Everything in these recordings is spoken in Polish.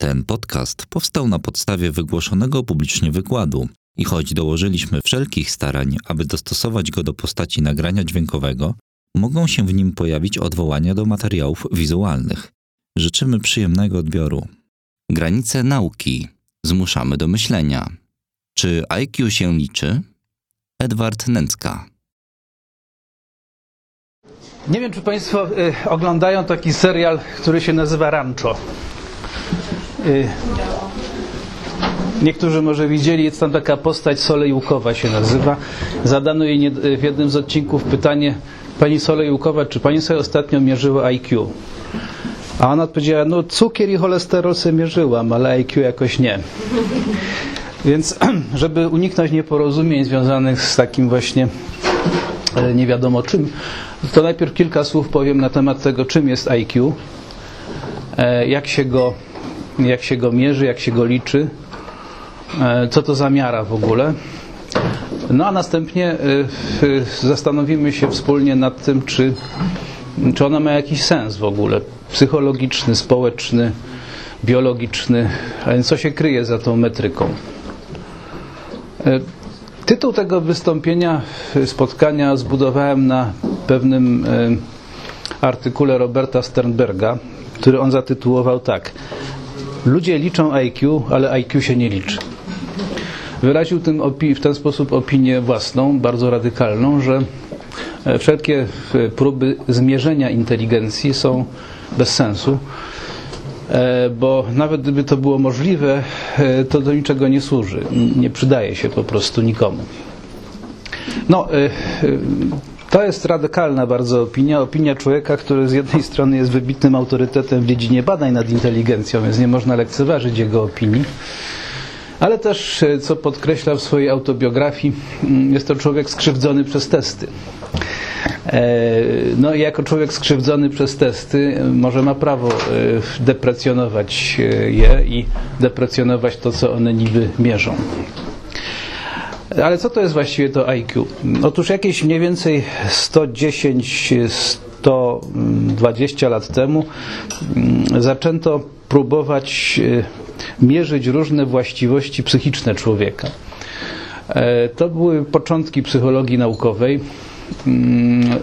Ten podcast powstał na podstawie wygłoszonego publicznie wykładu i choć dołożyliśmy wszelkich starań, aby dostosować go do postaci nagrania dźwiękowego, mogą się w nim pojawić odwołania do materiałów wizualnych. Życzymy przyjemnego odbioru. Granice nauki. Zmuszamy do myślenia. Czy IQ się liczy? Edward Nęcka. Nie wiem, czy Państwo y, oglądają taki serial, który się nazywa Rancho. Y, niektórzy może widzieli, jest tam taka postać Solejukowa się nazywa. Zadano jej w jednym z odcinków pytanie Pani Solejukowa, czy Pani sobie ostatnio mierzyła IQ? A ona odpowiedziała, no cukier i cholesterol sobie mierzyłam, ale IQ jakoś nie. Więc żeby uniknąć nieporozumień związanych z takim właśnie e, nie wiadomo czym, to najpierw kilka słów powiem na temat tego, czym jest IQ, e, jak się go, jak się go mierzy, jak się go liczy, e, co to za miara w ogóle. No a następnie zastanowimy się wspólnie nad tym, czy, czy ona ma jakiś sens w ogóle psychologiczny, społeczny, biologiczny, a więc co się kryje za tą metryką. Tytuł tego wystąpienia, spotkania zbudowałem na pewnym artykule Roberta Sternberga, który on zatytułował tak. Ludzie liczą IQ, ale IQ się nie liczy. Wyraził tym w ten sposób opinię własną, bardzo radykalną, że e, wszelkie e, próby zmierzenia inteligencji są bez sensu, e, bo nawet gdyby to było możliwe, to do niczego nie służy. Nie przydaje się po prostu nikomu. No, to jest radykalna bardzo opinia. Opinia człowieka, który z jednej strony jest wybitnym autorytetem w dziedzinie badań nad inteligencją, więc nie można lekceważyć jego opinii. Ale też, co podkreśla w swojej autobiografii, mm, jest to człowiek skrzywdzony przez testy. No i jako człowiek skrzywdzony przez testy może ma prawo deprecjonować je i deprecjonować to, co one niby mierzą. Ale co to jest właściwie to IQ? Otóż jakieś mniej więcej 110, 120 lat temu mm, zaczęto próbować mierzyć różne właściwości psychiczne człowieka. To były początki psychologii naukowej. Mm,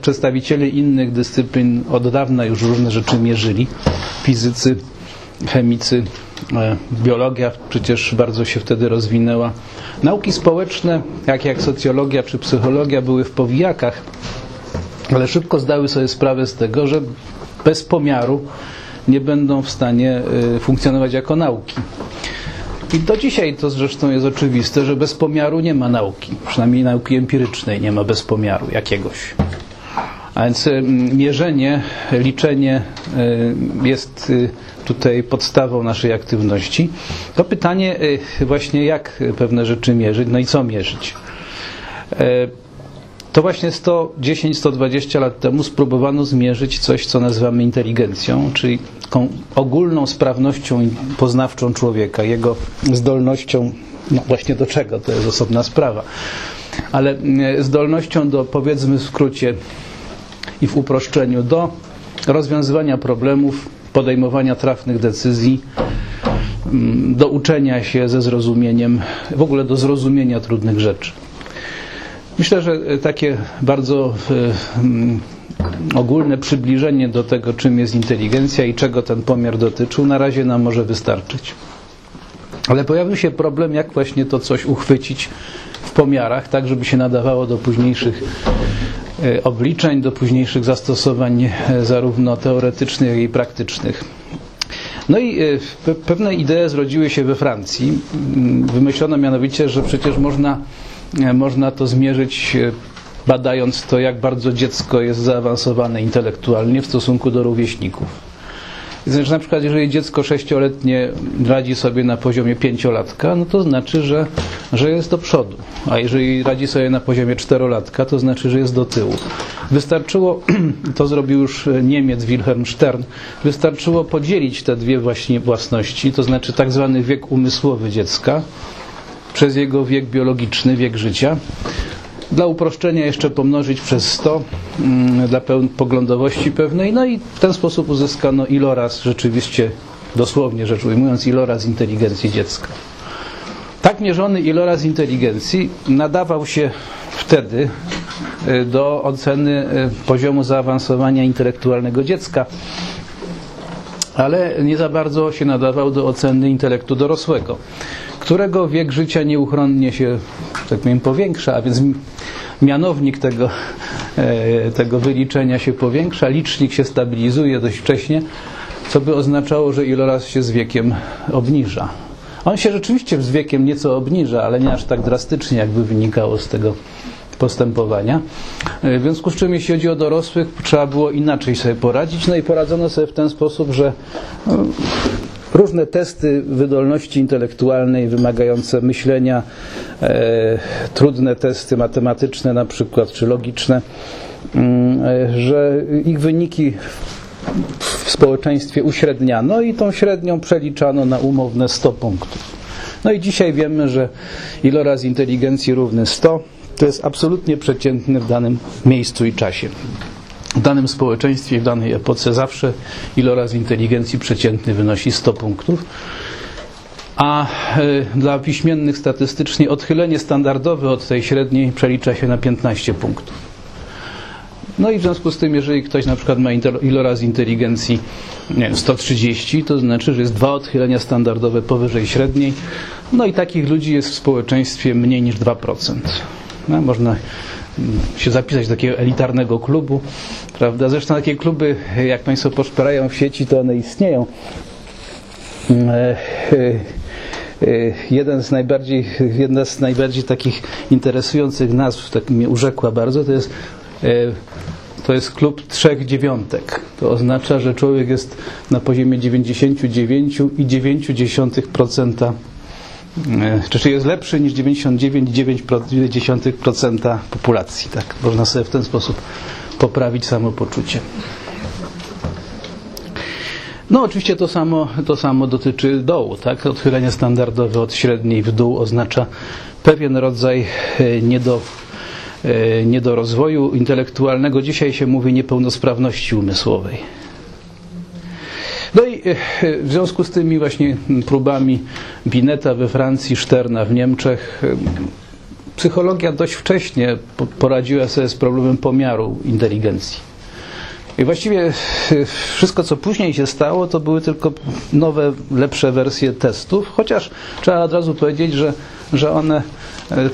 przedstawiciele innych dyscyplin od dawna już różne rzeczy mierzyli. Fizycy, chemicy, e, biologia przecież bardzo się wtedy rozwinęła. Nauki społeczne, jak jak socjologia czy psychologia, były w powijakach, ale szybko zdały sobie sprawę z tego, że bez pomiaru nie będą w stanie e, funkcjonować jako nauki. I do dzisiaj to zresztą jest oczywiste, że bez pomiaru nie ma nauki. Przynajmniej nauki empirycznej nie ma bez pomiaru jakiegoś. A więc mierzenie, liczenie y, jest y, tutaj podstawą naszej aktywności. To pytanie y, właśnie jak pewne rzeczy mierzyć, no i co mierzyć. To właśnie 110-120 lat temu spróbowano zmierzyć coś, co nazywamy inteligencją, czyli ogólną sprawnością poznawczą człowieka, jego zdolnością, no właśnie do czego, to jest osobna sprawa, ale e, zdolnością do, powiedzmy w skrócie i w uproszczeniu, do rozwiązywania problemów, podejmowania trafnych decyzji, mm, do uczenia się ze zrozumieniem, w ogóle do zrozumienia trudnych rzeczy. Myślę, że takie bardzo e, mm, ogólne przybliżenie do tego, czym jest inteligencja i czego ten pomiar dotyczył, na razie nam może wystarczyć. Ale pojawił się problem, jak właśnie to coś uchwycić w pomiarach, tak żeby się nadawało do późniejszych e, obliczeń, do późniejszych zastosowań e, zarówno teoretycznych, jak i praktycznych. No i pewne idee zrodziły się we Francji. Mm, wymyślono mianowicie, że przecież można E, można to zmierzyć e, badając to, jak bardzo dziecko jest zaawansowane intelektualnie w stosunku do rówieśników. Znaczy, na przykład, jeżeli dziecko sześcioletnie radzi sobie na poziomie pięciolatka, no to znaczy, że, że jest do przodu. A jeżeli radzi sobie na poziomie czterolatka, to znaczy, że jest do tyłu. Wystarczyło, to zrobił już Niemiec Wilhelm Stern, wystarczyło podzielić te dwie właśnie własności, to znaczy tak zwany wiek umysłowy dziecka, przez jego wiek biologiczny, wiek życia. Dla uproszczenia jeszcze pomnożyć przez 100 mm, dla poglądowości pewnej, no i w ten sposób uzyskano iloraz rzeczywiście dosłownie rzecz ujmując, iloraz inteligencji dziecka. Tak mierzony iloraz inteligencji nadawał się wtedy y, do oceny y, poziomu zaawansowania intelektualnego dziecka, ale nie za bardzo się nadawał do oceny intelektu dorosłego, którego wiek życia nieuchronnie się, tak powiem, powiększa, a więc mianownik tego, e, tego wyliczenia się powiększa, licznik się stabilizuje dość wcześnie, co by oznaczało, że iloraz się z wiekiem obniża. On się rzeczywiście z wiekiem nieco obniża, ale nie aż tak drastycznie, jakby wynikało z tego postępowania. E, W związku z czym, jeśli chodzi o dorosłych, trzeba było inaczej sobie poradzić. No i poradzono sobie w ten sposób, że no, różne testy wydolności intelektualnej wymagające myślenia, e, trudne testy matematyczne na przykład, czy logiczne, mm, e, że ich wyniki w społeczeństwie uśredniano i tą średnią przeliczano na umowne 100 punktów. No i dzisiaj wiemy, że iloraz inteligencji równy 100 to jest absolutnie przeciętny w danym miejscu i czasie. W danym społeczeństwie, w danej epoce zawsze iloraz inteligencji przeciętny wynosi 100 punktów, a y, dla piśmiennych statystycznie odchylenie standardowe od tej średniej przelicza się na 15 punktów. No i w związku z tym, jeżeli ktoś na przykład ma iloraz inteligencji wiem, 130, to znaczy, że jest dwa odchylenia standardowe powyżej średniej. No i takich ludzi jest w społeczeństwie mniej niż 2%. No, można się zapisać do takiego elitarnego klubu, prawda? Zresztą takie kluby, jak Państwo poszperają w sieci, to one istnieją. Mm, e, e, e, Jeden z najbardziej, jedna z najbardziej takich interesujących nazw, tak mnie urzekła bardzo, to jest to jest klub trzech dziewiątek. To oznacza, że człowiek jest na poziomie 99,9% e, czyli jest lepszy niż 99,9% populacji. Tak? Można sobie w ten sposób poprawić samopoczucie. No oczywiście to samo, to samo dotyczy dołu. Tak? Odchylenie standardowe od średniej w dół oznacza pewien rodzaj e, niedo, e, niedorozwoju intelektualnego. Dzisiaj się mówi niepełnosprawności umysłowej. No i e, w związku z tymi właśnie próbami Bineta we Francji, Szterna w Niemczech, e, psychologia dość wcześnie po- poradziła sobie z problemem pomiaru inteligencji. I właściwie e, wszystko, co później się stało, to były tylko nowe, lepsze wersje testów, chociaż trzeba od razu powiedzieć, że, że one,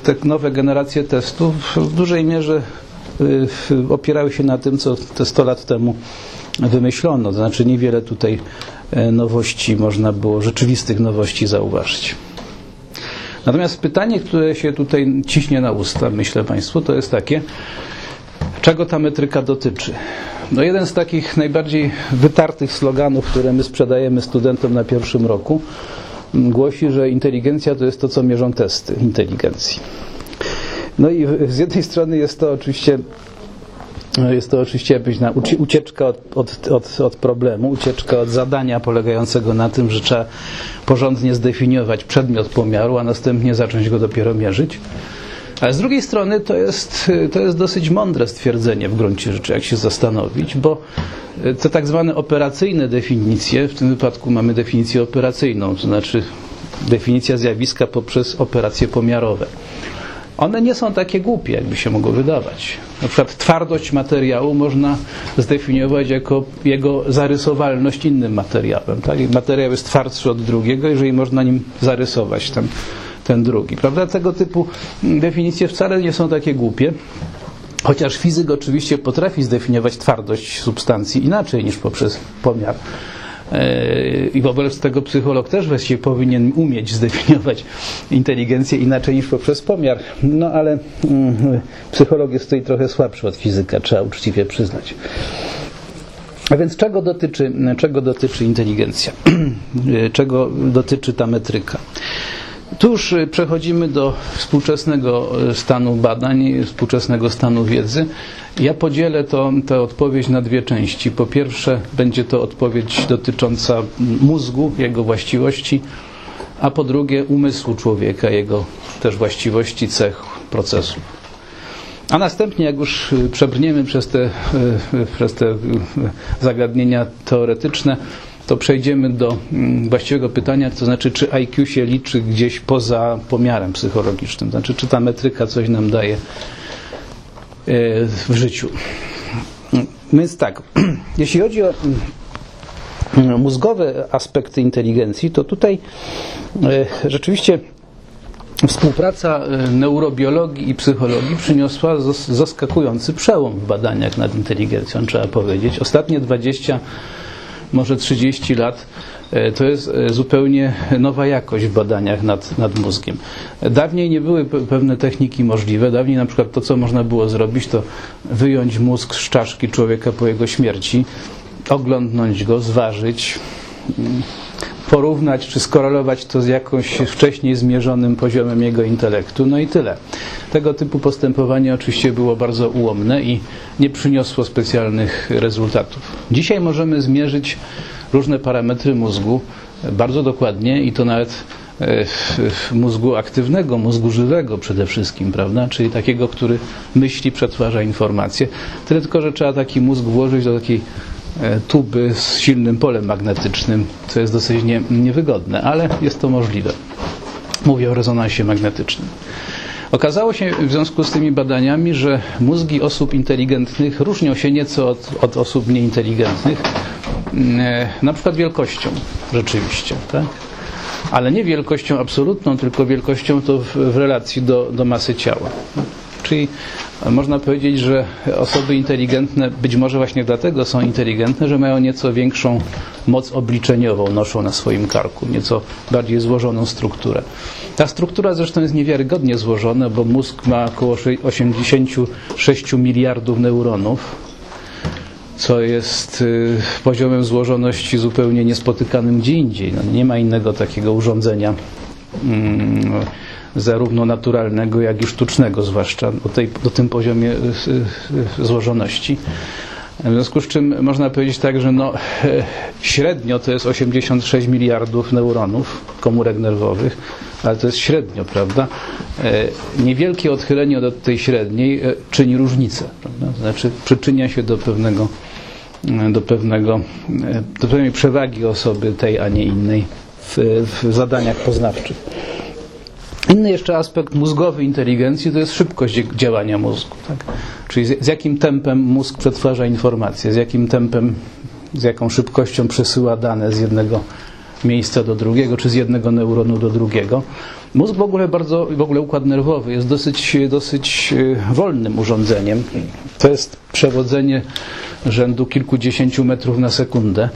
te nowe generacje testów w dużej mierze opierały się na tym, co te 100 lat temu wymyślono. To znaczy niewiele tutaj e, nowości można było, rzeczywistych nowości zauważyć. Natomiast pytanie, które się tutaj ciśnie na usta, myślę Państwu, to jest takie, czego ta metryka dotyczy? No jeden z takich najbardziej wytartych sloganów, które my sprzedajemy studentom na pierwszym roku, głosi, że inteligencja to jest to, co mierzą testy inteligencji. No i z jednej strony jest to oczywiście jest to oczywiście jakaś ucieczka od, od, od, od problemu, ucieczka od zadania polegającego na tym, że trzeba porządnie zdefiniować przedmiot pomiaru, a następnie zacząć go dopiero mierzyć. Ale z drugiej strony to jest, to jest dosyć mądre stwierdzenie w gruncie rzeczy, jak się zastanowić, bo te tak zwane operacyjne definicje, w tym wypadku mamy definicję operacyjną, to znaczy definicja zjawiska poprzez operacje pomiarowe. One nie są takie głupie, jakby się mogło wydawać. Na przykład twardość materiału można zdefiniować jako jego zarysowalność innym materiałem. Tak? Materiał jest twardszy od drugiego, jeżeli można nim zarysować ten, ten drugi. Prawda? Tego typu definicje wcale nie są takie głupie. Chociaż fizyk oczywiście potrafi zdefiniować twardość substancji inaczej niż poprzez pomiar. E, I wobec tego psycholog też właściwie powinien umieć zdefiniować inteligencję inaczej niż poprzez pomiar. No ale mm, psycholog jest tutaj trochę słabszy od fizyka, trzeba uczciwie przyznać. A więc czego dotyczy, czego dotyczy inteligencja? czego dotyczy ta metryka? Już y, przechodzimy do współczesnego y, stanu badań, współczesnego stanu wiedzy. Ja podzielę to, tę odpowiedź na dwie części. Po pierwsze, będzie to odpowiedź dotycząca mózgu, jego właściwości, a po drugie umysłu człowieka, jego też właściwości, cech, procesów. A następnie, jak już y, przebrniemy przez te, y, y, przez te y, zagadnienia teoretyczne, to przejdziemy do mm, właściwego pytania, to znaczy, czy IQ się liczy gdzieś poza pomiarem psychologicznym, znaczy, czy ta metryka coś nam daje e, w życiu. Więc tak, jeśli chodzi o mm, mózgowe aspekty inteligencji, to tutaj e, rzeczywiście Współpraca e, neurobiologii i psychologii przyniosła zas- zaskakujący przełom w badaniach nad inteligencją, trzeba powiedzieć. Ostatnie 20, może 30 lat e, to jest e, zupełnie nowa jakość w badaniach nad, nad mózgiem. Dawniej nie były pe- pewne techniki możliwe. Dawniej na przykład to, co można było zrobić, to wyjąć mózg z czaszki człowieka po jego śmierci, oglądnąć go, zważyć, porównać czy skorelować to z jakimś wcześniej zmierzonym poziomem jego intelektu, no i tyle. Tego typu postępowanie oczywiście było bardzo ułomne i nie przyniosło specjalnych rezultatów. Dzisiaj możemy zmierzyć różne parametry mózgu bardzo dokładnie i to nawet e, mózgu aktywnego, mózgu żywego przede wszystkim, prawda? Czyli takiego, który myśli, przetwarza informacje. Tyle tylko, że trzeba taki mózg włożyć do takiej tuby z silnym polem magnetycznym, co jest dosyć nie, niewygodne, ale jest to możliwe. Mówię o rezonansie magnetycznym. Okazało się w związku z tymi badaniami, że mózgi osób inteligentnych różnią się nieco od, od osób nieinteligentnych, e, na przykład wielkością rzeczywiście, tak? ale nie wielkością absolutną, tylko wielkością to w, w relacji do, do masy ciała. Czyli można powiedzieć, że osoby inteligentne być może właśnie dlatego są inteligentne, że mają nieco większą moc obliczeniową, noszą na swoim karku, nieco bardziej złożoną strukturę. Ta struktura zresztą jest niewiarygodnie złożona, bo mózg ma około 86 miliardów neuronów, co jest y, poziomem złożoności zupełnie niespotykanym gdzie indziej. No, nie ma innego takiego urządzenia mm, zarówno naturalnego, jak i sztucznego, zwłaszcza o, tej, o tym poziomie y, y, złożoności. W związku z czym można powiedzieć tak, że no, średnio to jest 86 miliardów neuronów, komórek nerwowych, ale to jest średnio, prawda? E, Niewielkie odchylenie od tej średniej e, czyni różnicę, prawda? Znaczy przyczynia się do pewnego, e, do pewnego, do pewnej przewagi osoby tej, a nie innej w, w zadaniach poznawczych. Inny jeszcze aspekt mózgowy inteligencji to jest szybkość działania mózgu. Tak? Czyli z, z jakim tempem mózg przetwarza informacje, z jakim tempem, z jaką szybkością przesyła dane z jednego miejsca do drugiego, czy z jednego neuronu do drugiego. Mózg w ogóle bardzo, w ogóle układ nerwowy jest dosyć, dosyć e, wolnym urządzeniem. To jest przewodzenie rzędu kilkudziesięciu metrów na sekundę.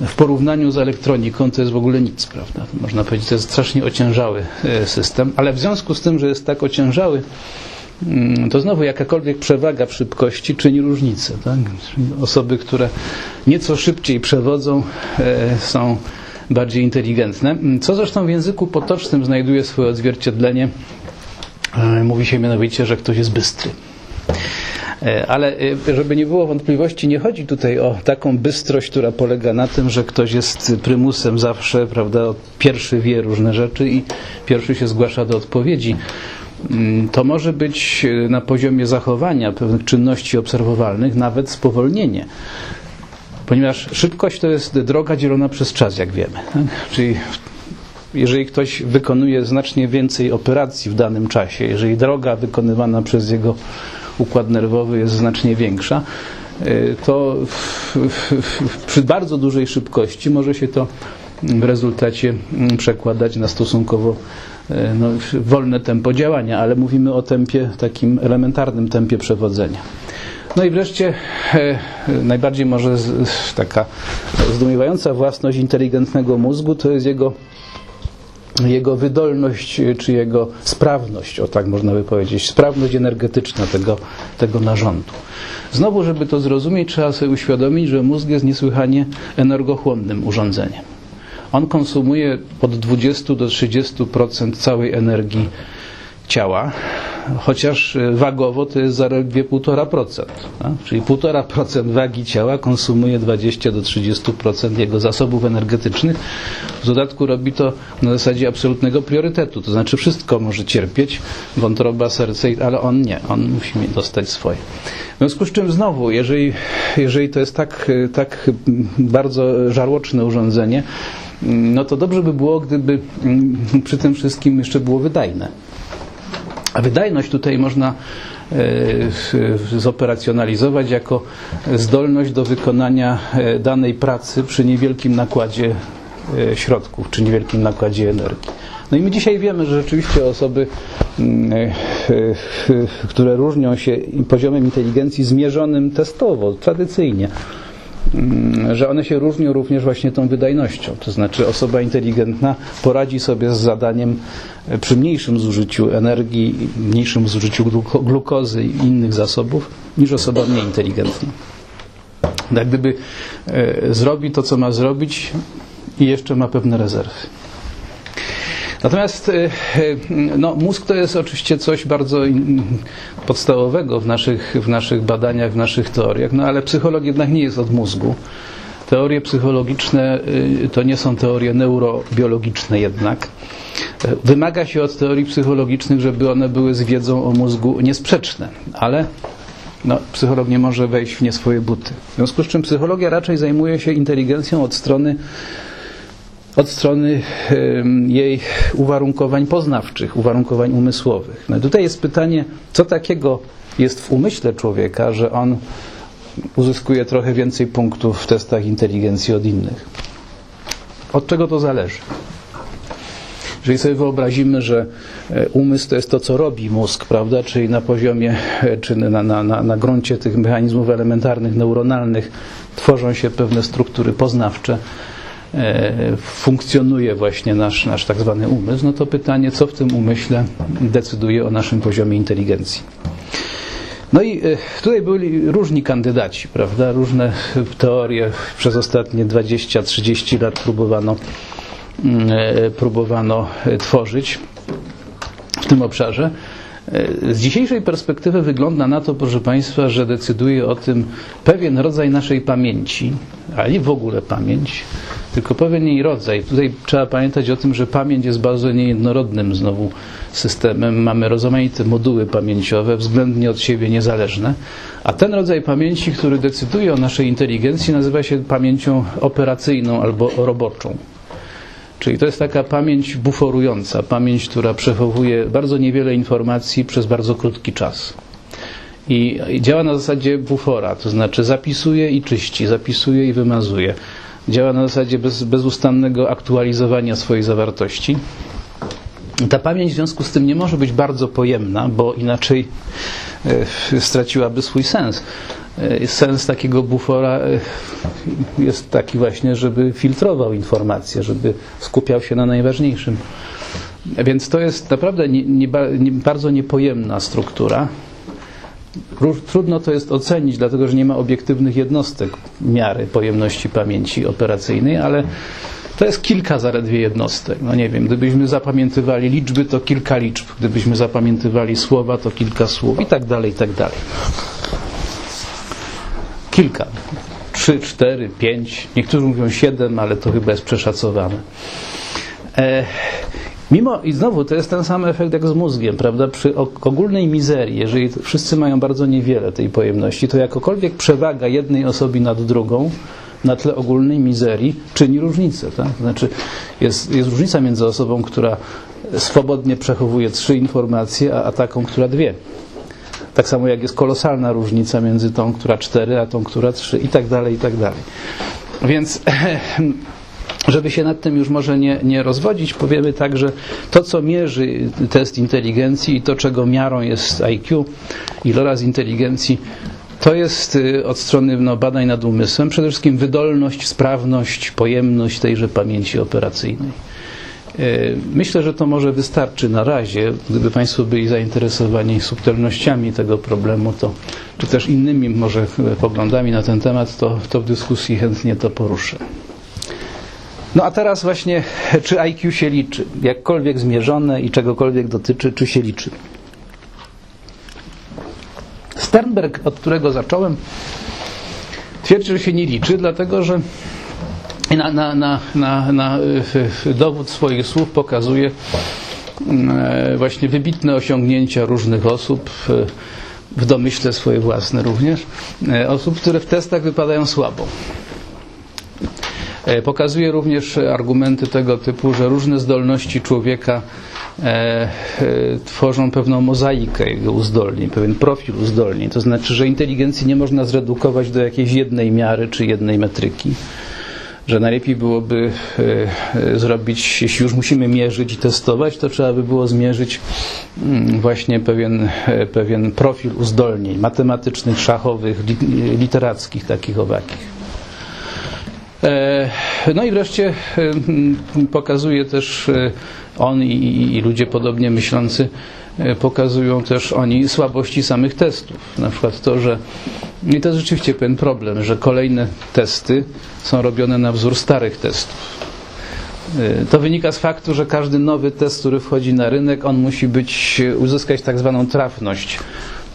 W porównaniu z elektroniką to jest w ogóle nic, prawda? Można powiedzieć, to jest strasznie ociężały e, system, ale w związku z tym, że jest tak ociężały, mm, to znowu jakakolwiek przewaga w szybkości czyni różnicę. Tak? Osoby, które nieco szybciej przewodzą, e, są bardziej inteligentne. Mm, Co zresztą w języku potocznym znajduje swoje odzwierciedlenie. E, Mówi się mianowicie, że ktoś jest bystry. E, Ale e, żeby nie było wątpliwości, nie chodzi tutaj o taką bystrość, która polega na tym, że ktoś jest prymusem zawsze, prawda, pierwszy wie różne rzeczy i pierwszy się zgłasza do odpowiedzi. Mm, To może być e, na poziomie zachowania pewnych czynności obserwowalnych nawet spowolnienie. Ponieważ szybkość to jest droga dzielona przez czas, jak wiemy. Tak? Czyli jeżeli ktoś wykonuje znacznie więcej operacji w danym czasie, jeżeli droga wykonywana przez jego układ nerwowy jest znacznie większa, y, to w, w, przy bardzo dużej szybkości może się to w rezultacie mm, przekładać na stosunkowo y, no, wolne tempo działania, ale mówimy o tempie, takim elementarnym tempie przewodzenia. No i wreszcie e, najbardziej może taka zdumiewająca własność inteligentnego mózgu to jest jego jego wydolność, czy jego sprawność, o tak można by powiedzieć, sprawność energetyczna tego, tego narządu. Znowu, żeby to zrozumieć, trzeba sobie uświadomić, że mózg jest niesłychanie energochłonnym urządzeniem. On konsumuje od 20 do 30% całej energii ciała, chociaż e, wagowo to jest zaledwie 1,5%. Tak? Czyli 1,5% wagi ciała konsumuje 20 do 30% jego zasobów energetycznych. W dodatku robi to na zasadzie absolutnego priorytetu, to znaczy wszystko może cierpieć, wątroba, serce, ale on nie, on musi dostać swoje. W związku z czym znowu, jeżeli, jeżeli to jest tak, tak bardzo żarłoczne urządzenie, no to dobrze by było, gdyby przy tym wszystkim jeszcze było wydajne. A wydajność tutaj można e, zoperacjonalizować jako zdolność do wykonania e, danej pracy przy niewielkim nakładzie e, środków, czy niewielkim nakładzie energii. No i my dzisiaj wiemy, że rzeczywiście osoby, które różnią się poziomem inteligencji zmierzonym testowo, tradycyjnie, Mm, że one się różnią również właśnie tą wydajnością. To znaczy osoba inteligentna poradzi sobie z zadaniem przy mniejszym zużyciu energii, mniejszym zużyciu glukozy i innych zasobów niż osoba mniej inteligentna. Jak gdyby e, zrobi to, co ma zrobić i jeszcze ma pewne rezerwy. Natomiast e, e, no, mózg to jest oczywiście coś bardzo podstawowego w naszych, w naszych badaniach, w naszych teoriach, no ale psycholog jednak nie jest od mózgu. Teorie psychologiczne e, to nie są teorie neurobiologiczne jednak. Wymaga się od teorii psychologicznych, żeby one były z wiedzą o mózgu niesprzeczne, ale no, psycholog nie może wejść w nie swoje buty. W związku z czym psychologia raczej zajmuje się inteligencją od strony od strony jej uwarunkowań poznawczych, uwarunkowań umysłowych. No tutaj jest pytanie, co takiego jest w umyśle człowieka, że on uzyskuje trochę więcej punktów w testach inteligencji od innych. Od czego to zależy? Jeżeli sobie wyobrazimy, że e, umysł to jest to, co robi mózg, prawda, czyli na poziomie, e, czy na, na, na, na gruncie tych mechanizmów elementarnych, neuronalnych tworzą się pewne struktury poznawcze, funkcjonuje właśnie nasz, nasz tak zwany umysł, no to pytanie, co w tym umyśle decyduje o naszym poziomie inteligencji. No i e, tutaj byli różni kandydaci, prawda? Różne teorie przez ostatnie 20-30 lat próbowano, mm, e, próbowano tworzyć w tym obszarze. Z dzisiejszej perspektywy wygląda na to, proszę Państwa, że decyduje o tym pewien rodzaj naszej pamięci, ale nie w ogóle pamięć, tylko pewien jej rodzaj. Tutaj trzeba pamiętać o tym, że pamięć jest bardzo niejednorodnym znowu systemem. Mamy rozmaite moduły pamięciowe, względnie od siebie niezależne, a ten rodzaj pamięci, który decyduje o naszej inteligencji, nazywa się pamięcią operacyjną albo roboczą. Czyli to jest taka pamięć buforująca, pamięć, która przechowuje bardzo niewiele informacji przez bardzo krótki czas. I działa na zasadzie bufora, to znaczy zapisuje i czyści, zapisuje i wymazuje. Działa na zasadzie bez, bezustannego aktualizowania swojej zawartości. Ta pamięć w związku z tym nie może być bardzo pojemna, bo inaczej e, straciłaby swój sens. E, sens takiego bufora e, jest taki właśnie, żeby filtrował informacje, żeby skupiał się na najważniejszym. Więc to jest naprawdę nie, nie, bardzo niepojemna struktura. Trudno to jest ocenić, dlatego że nie ma obiektywnych jednostek miary pojemności pamięci operacyjnej, ale to jest kilka zaledwie jednostek. No nie wiem, gdybyśmy zapamiętywali liczby, to kilka liczb. Gdybyśmy zapamiętywali słowa, to kilka słów i tak dalej, i tak dalej. Kilka. Trzy, cztery, pięć. Niektórzy mówią siedem, ale to chyba jest przeszacowane. E, Mimo i znowu to jest ten sam efekt jak z mózgiem, prawda? Przy ogólnej mizerii, jeżeli wszyscy mają bardzo niewiele tej pojemności, to jakokolwiek przewaga jednej osoby nad drugą na tle ogólnej mizerii czyni różnicę. Tak? Znaczy jest, jest różnica między osobą, która swobodnie przechowuje trzy informacje, a, a taką, która dwie. Tak samo jak jest kolosalna różnica między tą, która cztery, a tą, która trzy i tak dalej, i tak dalej. Więc żeby się nad tym już może nie, nie rozwodzić, powiemy tak, że to, co mierzy test inteligencji i to, czego miarą jest IQ, iloraz inteligencji, to jest y, od strony no, badań nad umysłem przede wszystkim wydolność, sprawność, pojemność tejże pamięci operacyjnej. Y, myślę, że to może wystarczy na razie. Gdyby Państwo byli zainteresowani subtelnościami tego problemu, to, czy też innymi może poglądami na ten temat, to, to w dyskusji chętnie to poruszę. No a teraz właśnie, czy IQ się liczy? Jakkolwiek zmierzone i czegokolwiek dotyczy, czy się liczy? Sternberg, od którego zacząłem, twierdzi, że się nie liczy, dlatego że na, na, na, na, na y, dowód swoich słów pokazuje e, właśnie wybitne osiągnięcia różnych osób, w domyśle swoje własne również, osób, które w testach wypadają słabo. E, Pokazuje również argumenty tego typu, że różne zdolności człowieka e, e, tworzą pewną mozaikę jego uzdolnień, pewien profil uzdolnień. To znaczy, że inteligencji nie można zredukować do jakiejś jednej miary czy jednej metryki. Że najlepiej byłoby zrobić, jeśli już musimy mierzyć i testować, to trzeba by było zmierzyć mm, właśnie pewien, pewien profil uzdolnień matematycznych, szachowych, li- literackich, takich owakich. E, No i wreszcie e, pokazuje też e, on i, i, ludzie podobnie myślący pokazują też oni słabości samych testów. Na przykład to, że i to jest rzeczywiście pewien problem, że kolejne testy są robione na wzór starych testów. To wynika z faktu, że każdy nowy test, który wchodzi na rynek, on musi być, uzyskać tak zwaną trafność.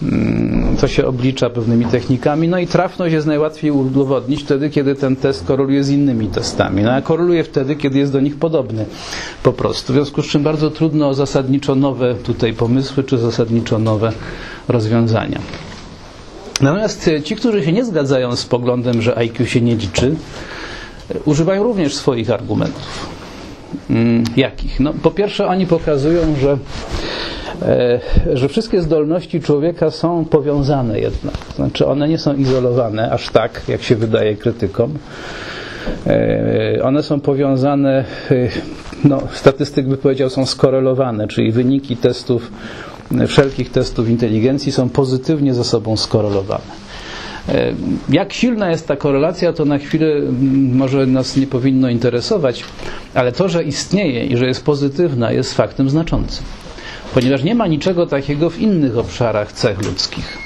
Mm, To się oblicza pewnymi technikami. No i trafność jest najłatwiej udowodnić wtedy, kiedy ten test koreluje z innymi testami. No a koreluje wtedy, kiedy jest do nich podobny po prostu. W związku z czym bardzo trudno o zasadniczo nowe tutaj pomysły, czy zasadniczo nowe rozwiązania. Natomiast e, ci, którzy się nie zgadzają z poglądem, że IQ się nie liczy, e, używają również swoich argumentów. Mm, Jakich? No, po pierwsze, oni pokazują, że, że wszystkie zdolności człowieka są powiązane jednak. Znaczy, one nie są izolowane aż tak, jak się wydaje krytykom. E, One są powiązane, e, no, statystyk by powiedział, są skorelowane, czyli wyniki testów, e, wszelkich testów inteligencji są pozytywnie ze sobą skorelowane. E, Jak silna jest ta korelacja, to na chwilę mm, może nas nie powinno interesować, ale to, że istnieje i że jest pozytywna, jest faktem znaczącym. Ponieważ nie ma niczego takiego w innych obszarach cech ludzkich.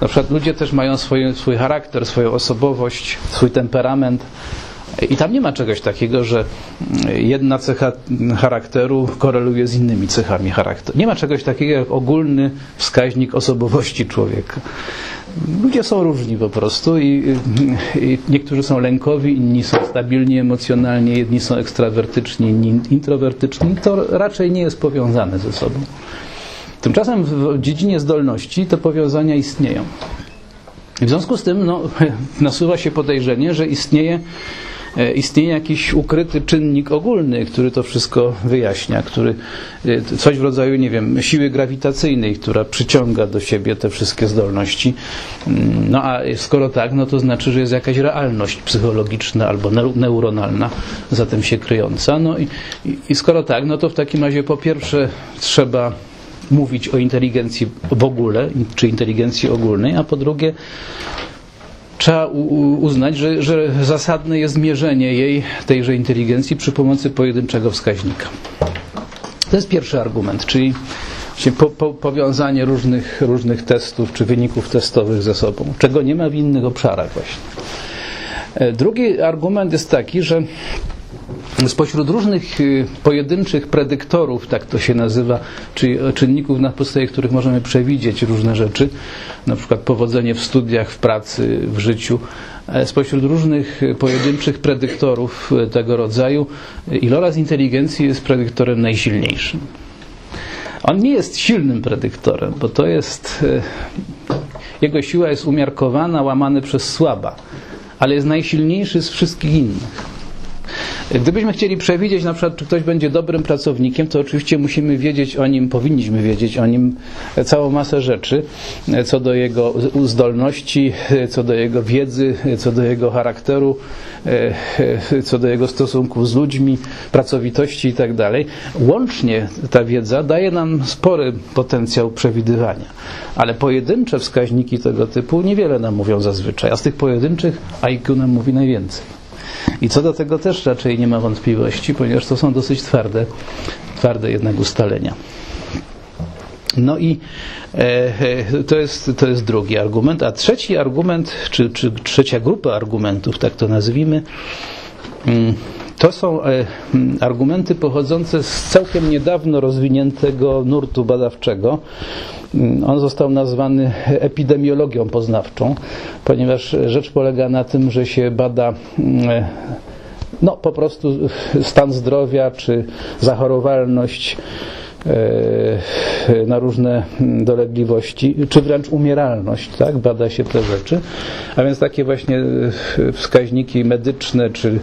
Na przykład ludzie też mają swoje, swój charakter, swoją osobowość, swój temperament. I tam nie ma czegoś takiego, że jedna cecha charakteru koreluje z innymi cechami charakteru. Nie ma czegoś takiego jak ogólny wskaźnik osobowości człowieka. Ludzie są różni po prostu i, i niektórzy są lękowi, inni są stabilni emocjonalnie, jedni są ekstrawertyczni, inni introwertyczni. To raczej nie jest powiązane ze sobą. Tymczasem w dziedzinie zdolności te powiązania istnieją. W związku z tym no, nasuwa się podejrzenie, że istnieje, istnieje jakiś ukryty czynnik ogólny, który to wszystko wyjaśnia, który e, coś w rodzaju, nie wiem, siły grawitacyjnej, która przyciąga do siebie te wszystkie zdolności. Mm, No a skoro tak, no to znaczy, że jest jakaś realność psychologiczna albo neu- neuronalna za tym się kryjąca. No i, i skoro tak, no to w takim razie po pierwsze trzeba mówić o inteligencji w ogóle, czy inteligencji ogólnej, a po drugie trzeba uznać, że, że zasadne jest mierzenie jej, tejże inteligencji przy pomocy pojedynczego wskaźnika. To jest pierwszy argument, czyli po, po, powiązanie różnych, różnych testów czy wyników testowych ze sobą, czego nie ma w innych obszarach właśnie. E, Drugi argument jest taki, że spośród różnych y, pojedynczych predyktorów, tak to się nazywa, czyli czynników, na podstawie których możemy przewidzieć różne rzeczy, na przykład powodzenie w studiach, w pracy, w życiu, e, spośród różnych pojedynczych predyktorów y, tego rodzaju, y, iloraz inteligencji jest predyktorem najsilniejszym. On nie jest silnym predyktorem, bo to jest. Jego siła jest umiarkowana, łamany przez słaba, ale jest najsilniejszy z wszystkich innych. Gdybyśmy chcieli przewidzieć na przykład, czy ktoś będzie dobrym pracownikiem, to oczywiście musimy wiedzieć o nim, powinniśmy wiedzieć o nim całą masę rzeczy, co do jego zdolności, co do jego wiedzy, co do jego charakteru, co do jego stosunków z ludźmi, pracowitości i tak. Łącznie ta wiedza daje nam spory potencjał przewidywania, ale pojedyncze wskaźniki tego typu niewiele nam mówią zazwyczaj, a z tych pojedynczych IQ nam mówi najwięcej. I co do tego też raczej nie ma wątpliwości, ponieważ to są dosyć twarde, twarde jednak ustalenia. No i e, e, to, jest, to jest drugi argument. A trzeci argument, czy, czy trzecia grupa argumentów, tak to nazwijmy, mm, To są e, mm, argumenty pochodzące z całkiem niedawno rozwiniętego nurtu badawczego. Mm, On został nazwany epidemiologią poznawczą, ponieważ rzecz polega na tym, że się bada mm, e, no, po prostu stan zdrowia czy zachorowalność na różne mm, dolegliwości, czy wręcz umieralność, tak? Bada się te rzeczy. A więc takie właśnie e, wskaźniki medyczne, czy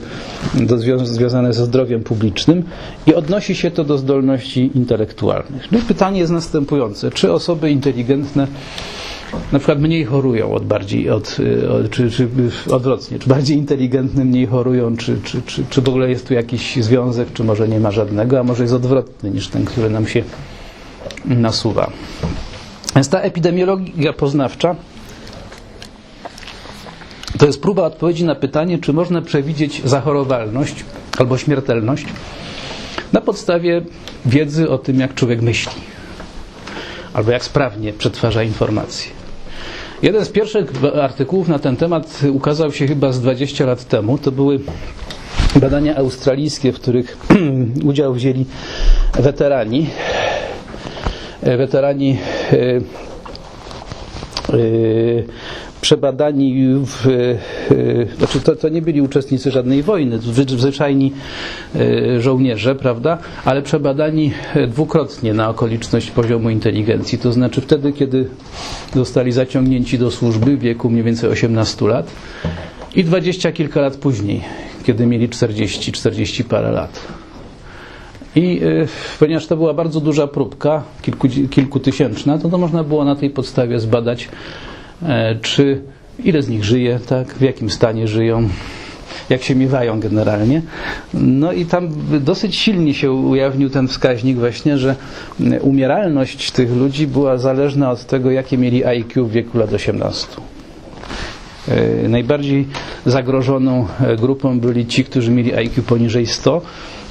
związane ze zdrowiem publicznym i odnosi się to do zdolności intelektualnych. No pytanie jest następujące. Czy osoby inteligentne na przykład mniej chorują od bardziej, od, y, od, czy, czy odwrotnie, czy bardziej inteligentne mniej chorują, czy, czy, czy, czy w ogóle jest tu jakiś związek, czy może nie ma żadnego, a może jest odwrotny niż ten, który nam się nasuwa. Więc ta epidemiologia poznawcza to jest próba odpowiedzi na pytanie, czy można przewidzieć zachorowalność albo śmiertelność na podstawie wiedzy o tym, jak człowiek myśli albo jak sprawnie przetwarza informacje. Jeden z pierwszych artykułów na ten temat ukazał się chyba z 20 lat temu. To były badania australijskie, w których udział wzięli weterani. Weterani e, e, przebadani w, e, znaczy to, to nie byli uczestnicy żadnej wojny, zwy- zwyczajni e, żołnierze, prawda, ale przebadani e, dwukrotnie na okoliczność poziomu inteligencji, to znaczy wtedy, kiedy zostali zaciągnięci do służby w wieku mniej więcej 18 lat i dwadzieścia kilka lat później, kiedy mieli 40-40 parę lat. I y, ponieważ to była bardzo duża próbka, kilku, kilkutysięczna, to, to można było na tej podstawie zbadać, e, czy ile z nich żyje, tak, w jakim stanie żyją, jak się miewają generalnie. No i tam dosyć silnie się ujawnił ten wskaźnik właśnie, że umieralność tych ludzi była zależna od tego, jakie mieli IQ w wieku lat 18. E, Najbardziej zagrożoną e, grupą byli ci, którzy mieli IQ poniżej 100.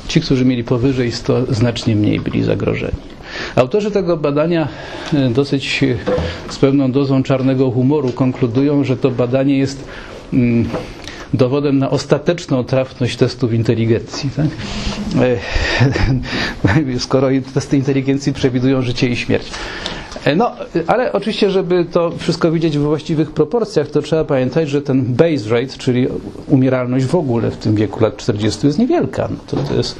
Ci, którzy mieli powyżej 100, znacznie mniej byli zagrożeni. Autorzy tego badania e, dosyć e, z pewną dozą czarnego humoru konkludują, że to badanie jest mm, dowodem na ostateczną trafność testów inteligencji. Tak? E, Skoro testy inteligencji przewidują życie i śmierć. No, ale oczywiście, żeby to wszystko widzieć w właściwych proporcjach, to trzeba pamiętać, że ten base rate, czyli umieralność w ogóle w tym wieku lat 40 jest niewielka. No to, to, jest,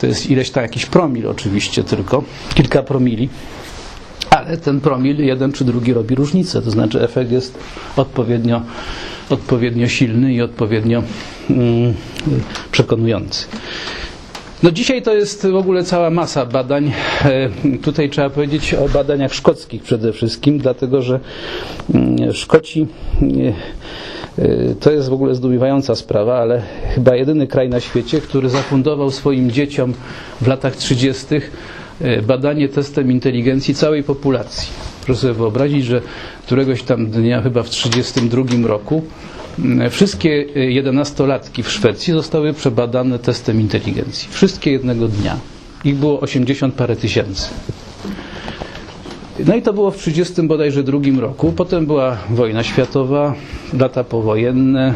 to jest ileś tam jakiś promil oczywiście tylko, kilka promili. Ale ten promil, jeden czy drugi, robi różnicę. To znaczy efekt jest odpowiednio, odpowiednio silny i odpowiednio mm, przekonujący. No dzisiaj to jest w ogóle cała masa badań. E, Tutaj trzeba powiedzieć o badaniach szkockich przede wszystkim, dlatego że mm, Szkoci e, to jest w ogóle zdumiewająca sprawa, ale chyba jedyny kraj na świecie, który zafundował swoim dzieciom w latach 30. e, badanie testem inteligencji całej populacji. Proszę sobie wyobrazić, że któregoś tam dnia, chyba w 1932 roku, m, wszystkie e, jedenastolatki w Szwecji zostały przebadane testem inteligencji. Wszystkie jednego dnia. Ich było 80 parę tysięcy. No i to było w 30 bodajże drugim roku. Potem była wojna światowa, lata powojenne,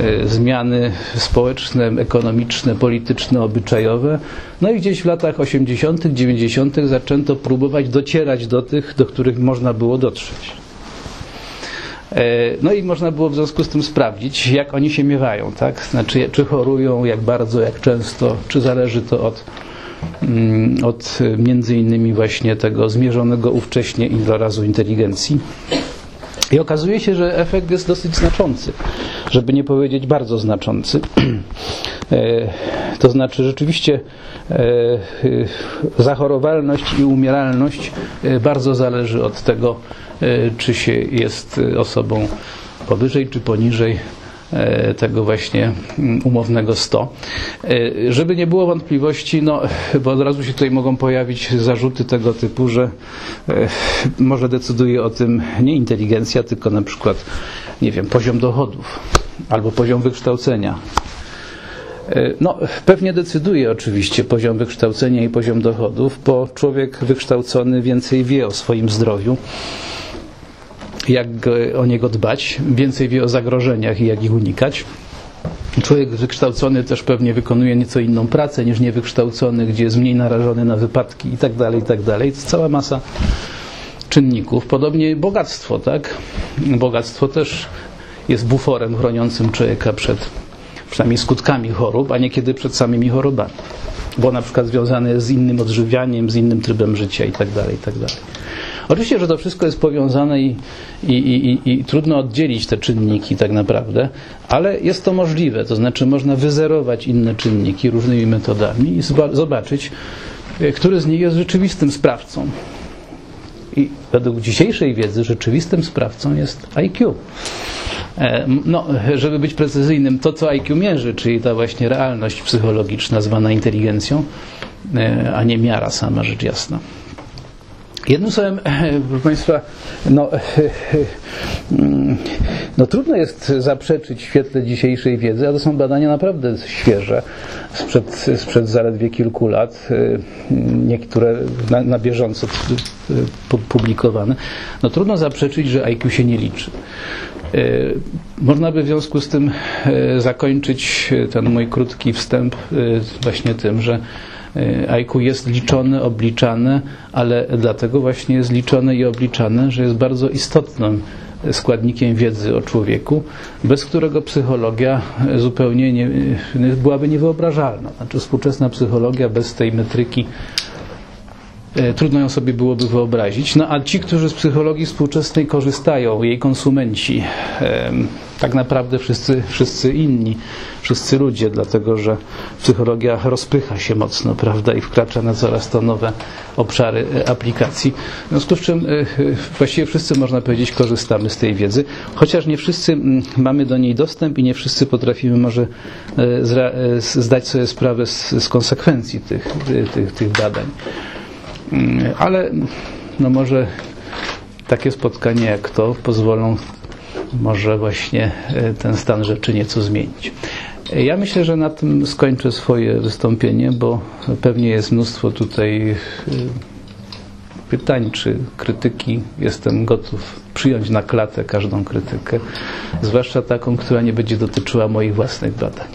e, zmiany społeczne, ekonomiczne, polityczne, obyczajowe. No i gdzieś w latach 80., 90. zaczęto próbować docierać do tych, do których można było dotrzeć. E, No i można było w związku z tym sprawdzić, jak oni się miewają, tak? Znaczy, czy chorują, jak bardzo, jak często, czy zależy to od, mm, od między innymi właśnie tego zmierzonego ówcześnie ilorazu inteligencji. I okazuje się, że efekt jest dosyć znaczący, żeby nie powiedzieć bardzo znaczący. E, To znaczy rzeczywiście e, zachorowalność i umieralność e, bardzo zależy od tego, czy się jest osobą powyżej czy poniżej tego właśnie mm, umownego 100. E, Żeby nie było wątpliwości, no, bo od razu się tutaj mogą pojawić zarzuty tego typu, że e, może decyduje o tym nie inteligencja, tylko na przykład, nie wiem, poziom dochodów albo poziom wykształcenia. E, No, pewnie decyduje oczywiście poziom wykształcenia i poziom dochodów, bo człowiek wykształcony więcej wie o swoim zdrowiu, jak o niego dbać, więcej wie o zagrożeniach i jak ich unikać. Człowiek wykształcony też pewnie wykonuje nieco inną pracę niż niewykształcony, gdzie jest mniej narażony na wypadki i tak dalej, i tak dalej. To jest cała masa czynników. Podobnie bogactwo, tak? Bogactwo też jest buforem chroniącym człowieka przed przynajmniej skutkami chorób, a niekiedy przed samymi chorobami. Bo na przykład związane jest z innym odżywianiem, z innym trybem życia i tak Oczywiście, że to wszystko jest powiązane i, i, i, i trudno oddzielić te czynniki tak naprawdę, ale jest to możliwe, to znaczy można wyzerować inne czynniki różnymi metodami i zobaczyć, e, który z nich jest rzeczywistym sprawcą. I według dzisiejszej wiedzy rzeczywistym sprawcą jest IQ. E, no, żeby być precyzyjnym, to co IQ mierzy, czyli ta właśnie realność psychologiczna zwana inteligencją, e, a nie miara sama, rzecz jasna. Jednym słowem, proszę Państwa, no, no trudno jest zaprzeczyć w świetle dzisiejszej wiedzy, a to są badania naprawdę świeże, sprzed, sprzed zaledwie kilku lat, niektóre na, na bieżąco publikowane. No trudno zaprzeczyć, że IQ się nie liczy. Można by w związku z tym zakończyć ten mój krótki wstęp właśnie tym, że IQ jest liczone, obliczane, ale dlatego właśnie jest liczone i obliczane, że jest bardzo istotnym składnikiem wiedzy o człowieku, bez którego psychologia zupełnie nie, byłaby niewyobrażalna. Znaczy współczesna psychologia bez tej metryki trudno ją sobie byłoby wyobrazić. No a ci, którzy z psychologii współczesnej korzystają, jej konsumenci, tak naprawdę wszyscy, wszyscy inni, wszyscy ludzie, dlatego że psychologia rozpycha się mocno, prawda, i wkracza na coraz to nowe obszary aplikacji. W związku z czym właściwie wszyscy, można powiedzieć, korzystamy z tej wiedzy, chociaż nie wszyscy mamy do niej dostęp i nie wszyscy potrafimy może zdać sobie sprawę z, z konsekwencji tych, tych, tych badań. Ale no może takie spotkanie jak to pozwolą może właśnie ten stan rzeczy nieco zmienić. Ja myślę, że na tym skończę swoje wystąpienie, bo pewnie jest mnóstwo tutaj pytań czy krytyki. Jestem gotów przyjąć na klatę każdą krytykę, zwłaszcza taką, która nie będzie dotyczyła moich własnych badań.